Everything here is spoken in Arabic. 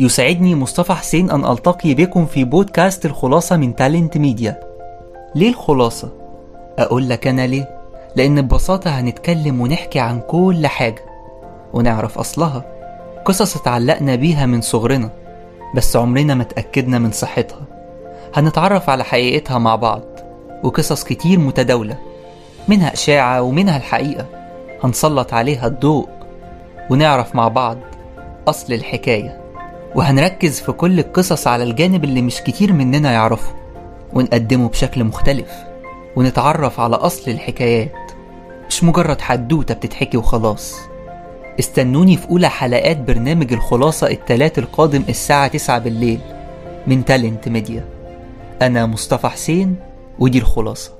يسعدني مصطفى حسين أن ألتقي بكم في بودكاست الخلاصة من تالنت ميديا ليه الخلاصة؟ أقول لك أنا ليه؟ لأن ببساطة هنتكلم ونحكي عن كل حاجة ونعرف أصلها. قصص اتعلقنا بيها من صغرنا بس عمرنا ما اتأكدنا من صحتها. هنتعرف على حقيقتها مع بعض وقصص كتير متداولة منها إشاعة ومنها الحقيقة. هنسلط عليها الضوء ونعرف مع بعض أصل الحكاية. وهنركز في كل القصص على الجانب اللي مش كتير مننا يعرفه ونقدمه بشكل مختلف ونتعرف على أصل الحكايات. مش مجرد حدوتة بتتحكي وخلاص. استنوني في أولى حلقات برنامج الخلاصة التلات القادم الساعة 9 بالليل من تالنت ميديا أنا مصطفى حسين ودي الخلاصة.